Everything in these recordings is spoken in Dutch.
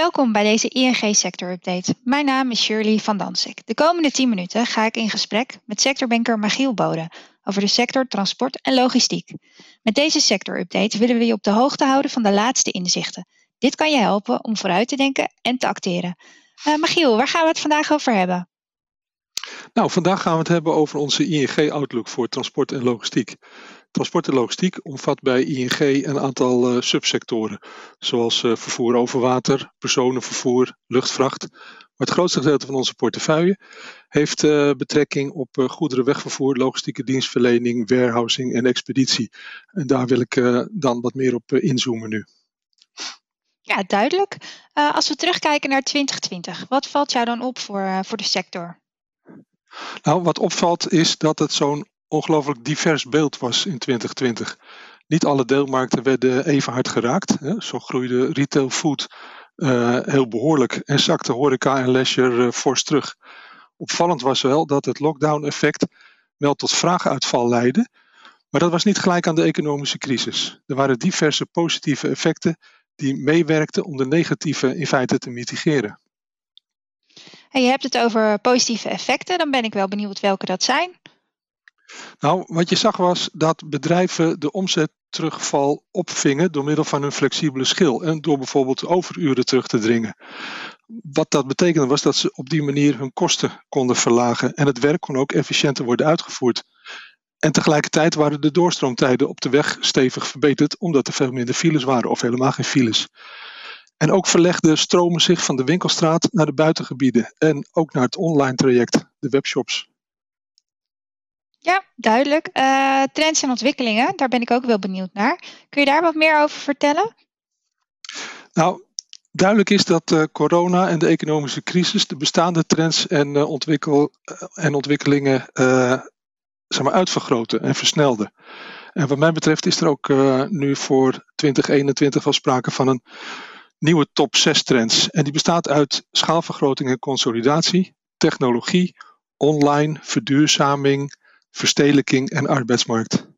Welkom bij deze ING Sector Update. Mijn naam is Shirley van Dansik. De komende 10 minuten ga ik in gesprek met sectorbanker Magiel Bode over de sector transport en logistiek. Met deze sector update willen we je op de hoogte houden van de laatste inzichten. Dit kan je helpen om vooruit te denken en te acteren. Uh, Magiel, waar gaan we het vandaag over hebben? Nou, vandaag gaan we het hebben over onze ING-outlook voor transport en logistiek. Transport en logistiek omvat bij ING een aantal uh, subsectoren, zoals uh, vervoer over water, personenvervoer, luchtvracht. Maar het grootste gedeelte van onze portefeuille heeft uh, betrekking op goederenwegvervoer, logistieke dienstverlening, warehousing en expeditie. En daar wil ik dan wat meer op inzoomen nu. Ja, duidelijk. als we terugkijken naar 2020, wat valt jou dan op voor, voor de sector? Nou, wat opvalt is dat het zo'n ongelooflijk divers beeld was in 2020. Niet alle deelmarkten werden even hard geraakt. Hè. Zo groeide retail food uh, heel behoorlijk en zakte horeca en leisure uh, fors terug. Opvallend was wel dat het lockdown-effect wel tot vraaguitval leidde, maar dat was niet gelijk aan de economische crisis. Er waren diverse positieve effecten die meewerkten om de negatieve in feite te mitigeren. En je hebt het over positieve effecten, dan ben ik wel benieuwd welke dat zijn. Nou, wat je zag was dat bedrijven de omzetterugval opvingen door middel van hun flexibele schil en door bijvoorbeeld overuren terug te dringen. Wat dat betekende was dat ze op die manier hun kosten konden verlagen en het werk kon ook efficiënter worden uitgevoerd. En tegelijkertijd waren de doorstroomtijden op de weg stevig verbeterd omdat er veel minder files waren of helemaal geen files. En ook verlegden stromen zich van de winkelstraat naar de buitengebieden en ook naar het online traject, de webshops. Ja, duidelijk. Uh, trends en ontwikkelingen, daar ben ik ook wel benieuwd naar. Kun je daar wat meer over vertellen? Nou, duidelijk is dat uh, corona en de economische crisis de bestaande trends en, uh, ontwikkel, en ontwikkelingen zeg maar uitvergroten en versnelden. En wat mij betreft is er ook nu voor 2021 wel sprake van een nieuwe top 6 trends. En die bestaat uit schaalvergroting en consolidatie, technologie, online, verduurzaming, verstedelijking en arbeidsmarkt.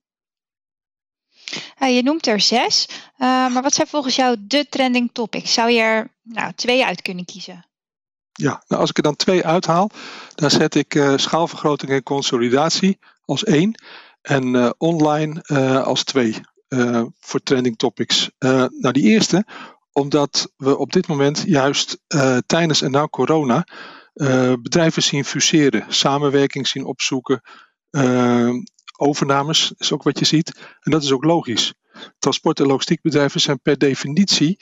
je noemt er zes, uh, maar wat zijn volgens jou de trending topics? Zou je er nou, twee uit kunnen kiezen? Ja, nou als ik er dan twee uithaal, dan zet ik uh, schaalvergroting en consolidatie als één en uh, online als twee voor trending topics. nou, die eerste, omdat we op dit moment juist tijdens en na corona bedrijven zien fuseren, samenwerking zien opzoeken, uh, overnames is ook wat je ziet. En dat is ook logisch. Transport- en logistiekbedrijven zijn per definitie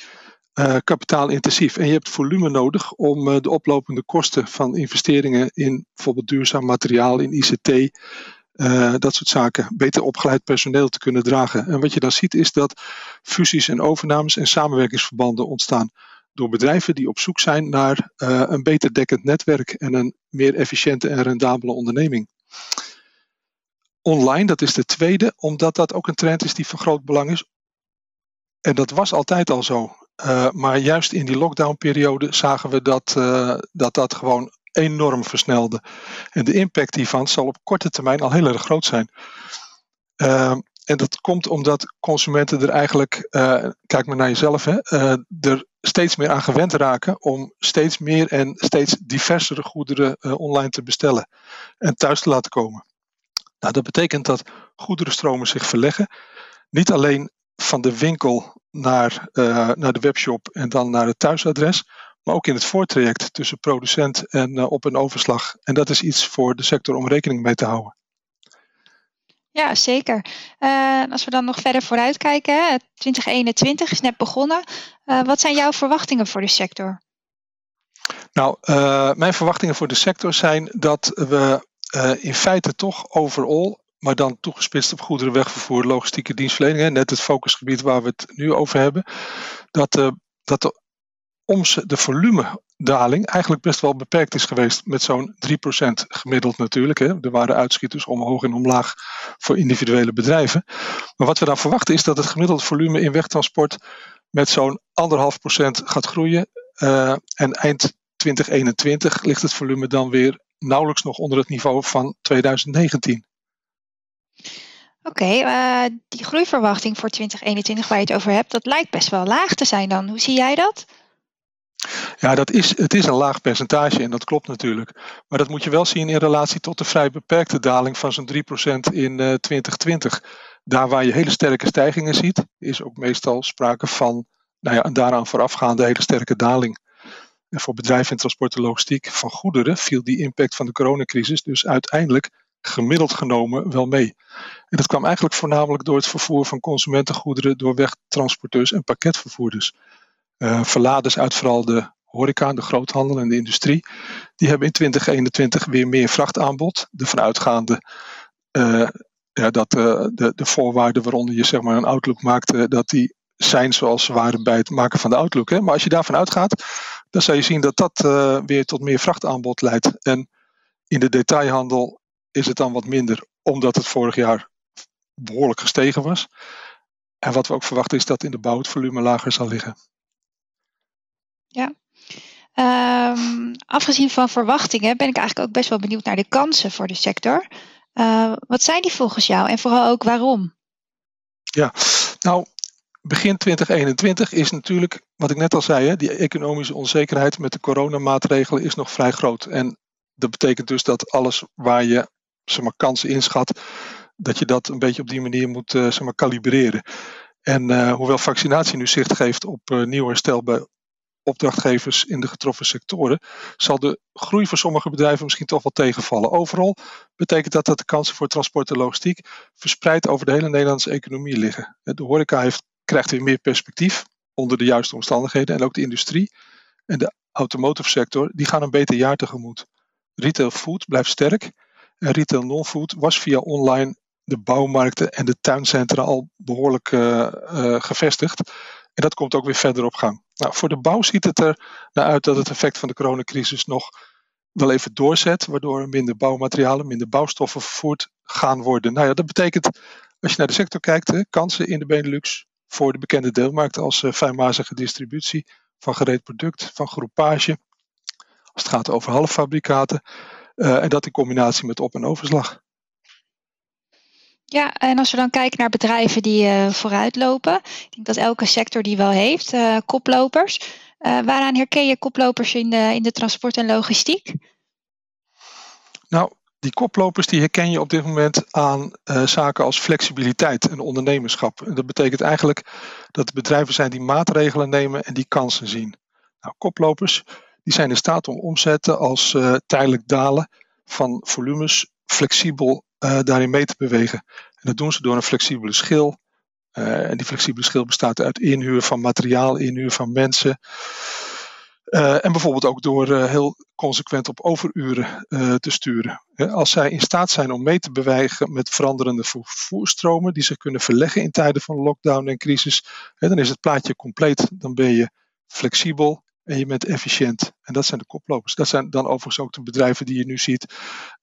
uh, kapitaalintensief. En je hebt volume nodig om uh, de oplopende kosten van investeringen in bijvoorbeeld duurzaam materiaal, in ICT, uh, dat soort zaken, beter opgeleid personeel te kunnen dragen. En wat je dan ziet is dat fusies en overnames en samenwerkingsverbanden ontstaan door bedrijven die op zoek zijn naar een beter dekkend netwerk en een meer efficiënte en rendabele onderneming online, dat is de tweede, omdat dat ook een trend is die van groot belang is. En dat was altijd al zo. Uh, maar juist in die lockdownperiode zagen we dat, uh, dat dat gewoon enorm versnelde. En de impact hiervan zal op korte termijn al heel erg groot zijn. Uh, en dat komt omdat consumenten er eigenlijk, kijk maar naar jezelf, hè, er steeds meer aan gewend raken om steeds meer en steeds diversere goederen online te bestellen en thuis te laten komen. Nou, dat betekent dat goederenstromen zich verleggen. Niet alleen van de winkel naar, uh, naar de webshop en dan naar het thuisadres, maar ook in het voortraject tussen producent en uh, op- en overslag. En dat is iets voor de sector om rekening mee te houden. Ja, zeker. Uh, als we dan nog verder vooruit kijken, 2021 is net begonnen. wat zijn jouw verwachtingen voor de sector? Nou, mijn verwachtingen voor de sector zijn dat we uh, in feite toch overal, maar dan toegespitst op goederen, wegvervoer, logistieke dienstverlening, net het focusgebied waar we het nu over hebben, dat, uh, dat de, de volumedaling eigenlijk best wel beperkt is geweest met zo'n 3% gemiddeld natuurlijk. Hè. Er waren uitschieters omhoog en omlaag voor individuele bedrijven. Maar wat we dan verwachten is dat het gemiddelde volume in wegtransport met zo'n 1,5% gaat groeien. Uh, en eind 2021 ligt het volume dan weer nauwelijks nog onder het niveau van 2019. Oké, okay, uh, eh, die groeiverwachting voor 2021 waar je het over hebt, dat lijkt best wel laag te zijn dan. Hoe zie jij dat? Ja, dat is, het is een laag percentage en dat klopt natuurlijk. Maar dat moet je wel zien in relatie tot de vrij beperkte daling van zo'n 3% in uh, 2020. Daar waar je hele sterke stijgingen ziet, is ook meestal sprake van nou ja, een daaraan voorafgaande hele sterke daling. En voor bedrijven in transport en logistiek van goederen viel die impact van de coronacrisis dus uiteindelijk gemiddeld genomen wel mee. En dat kwam eigenlijk voornamelijk door het vervoer van consumentengoederen door wegtransporteurs en pakketvervoerders. Uh, verladers uit vooral de horeca, de groothandel en de industrie, die hebben in 2021 weer meer vrachtaanbod. De vanuitgaande uh, ja, dat uh, de, de voorwaarden waaronder je zeg maar, een outlook maakt, dat die zijn zoals ze waren bij het maken van de outlook. Hè. Maar als je daarvan uitgaat, dan zal je zien dat dat weer tot meer vrachtaanbod leidt. En in de detailhandel is het dan wat minder, omdat het vorig jaar behoorlijk gestegen was. En wat we ook verwachten is dat in de bouw het volume lager zal liggen. Ja. Um, afgezien van verwachtingen ben ik eigenlijk ook best wel benieuwd naar de kansen voor de sector. Uh, wat zijn die volgens jou en vooral ook waarom? Ja, nou, begin 2021 is natuurlijk, wat ik net al zei, hè, die economische onzekerheid met de coronamaatregelen is nog vrij groot. En dat betekent dus dat alles waar je zeg maar, kansen inschat, dat je dat een beetje op die manier moet uh, zeg maar, kalibreren. En uh, hoewel vaccinatie nu zicht geeft op uh, nieuw herstel bij opdrachtgevers in de getroffen sectoren, zal de groei voor sommige bedrijven misschien toch wel tegenvallen. Overal betekent dat dat de kansen voor transport en logistiek verspreid over de hele Nederlandse economie liggen. De horeca heeft, krijgt weer meer perspectief onder de juiste omstandigheden en ook de industrie en de automotive sector die gaan een beter jaar tegemoet. Retail food blijft sterk en retail non-food was via online de bouwmarkten en de tuincentra al behoorlijk uh, uh, gevestigd. En dat komt ook weer verder op gang. Nou, voor de bouw ziet het er naar uit dat het effect van de coronacrisis nog wel even doorzet, waardoor minder bouwmaterialen, minder bouwstoffen vervoerd gaan worden. Nou ja, dat betekent, als je naar de sector kijkt, hè, kansen in de Benelux voor de bekende deelmarkten als uh, fijnmazige distributie van gereed product, van groepage, als het gaat over halffabrikaten, uh, en dat in combinatie met op- en overslag. Ja, en als we dan kijken naar bedrijven die uh, vooruitlopen, ik denk dat elke sector die wel heeft, uh, koplopers. Uh, waaraan herken je koplopers in de, in de transport en logistiek? Nou, die koplopers die herken je op dit moment aan zaken als flexibiliteit en ondernemerschap. Dat betekent eigenlijk dat er bedrijven zijn die maatregelen nemen en die kansen zien. Nou, koplopers die zijn in staat om omzetten als tijdelijk dalen van volumes flexibel uh, daarin mee te bewegen. En dat doen ze door een flexibele schil. Uh, en die flexibele schil bestaat uit inhuur van materiaal, inhuur van mensen. Uh, en bijvoorbeeld ook door heel consequent op overuren te sturen. als zij in staat zijn om mee te bewegen met veranderende vervoerstromen, die zich kunnen verleggen in tijden van lockdown en crisis, dan is het plaatje compleet. Dan ben je flexibel en je bent efficiënt. En dat zijn de koplopers. Dat zijn dan overigens ook de bedrijven die je nu ziet,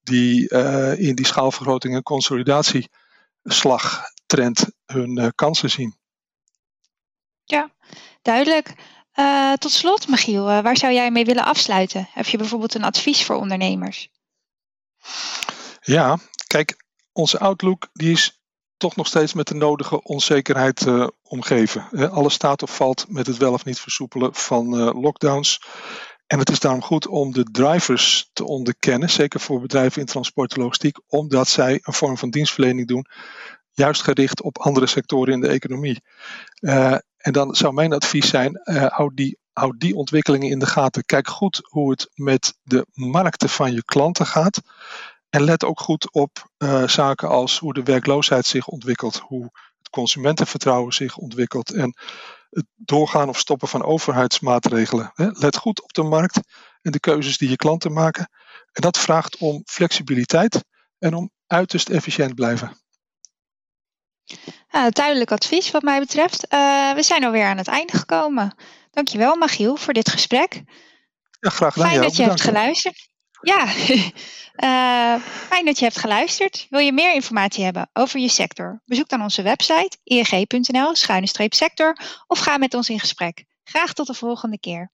die in die schaalvergroting en consolidatieslagtrend hun kansen zien. Ja, duidelijk. Uh, tot slot, Michiel, waar zou jij mee willen afsluiten? Heb je bijvoorbeeld een advies voor ondernemers? Ja, kijk, onze outlook die is toch nog steeds met de nodige onzekerheid uh, omgeven. alles staat of valt met het wel of niet versoepelen van lockdowns. En het is daarom goed om de drivers te onderkennen, zeker voor bedrijven in transport en logistiek, omdat zij een vorm van dienstverlening doen, juist gericht op andere sectoren in de economie. Uh, en dan zou mijn advies zijn, houd die houd die ontwikkelingen in de gaten. Kijk goed hoe het met de markten van je klanten gaat. En let ook goed op uh, zaken als hoe de werkloosheid zich ontwikkelt, hoe het consumentenvertrouwen zich ontwikkelt en het doorgaan of stoppen van overheidsmaatregelen. Let goed op de markt en de keuzes die je klanten maken. En dat vraagt om flexibiliteit en om uiterst efficiënt blijven. Ja, duidelijk advies wat mij betreft. Uh, we zijn alweer aan het einde gekomen. Dankjewel Magiel voor dit gesprek. Ja, graag gedaan. Fijn dat je hebt geluisterd. Ja, uh, fijn dat je hebt geluisterd. Wil je meer informatie hebben over je sector? Bezoek dan onze website ing.nl-sector of ga met ons in gesprek. Graag tot de volgende keer.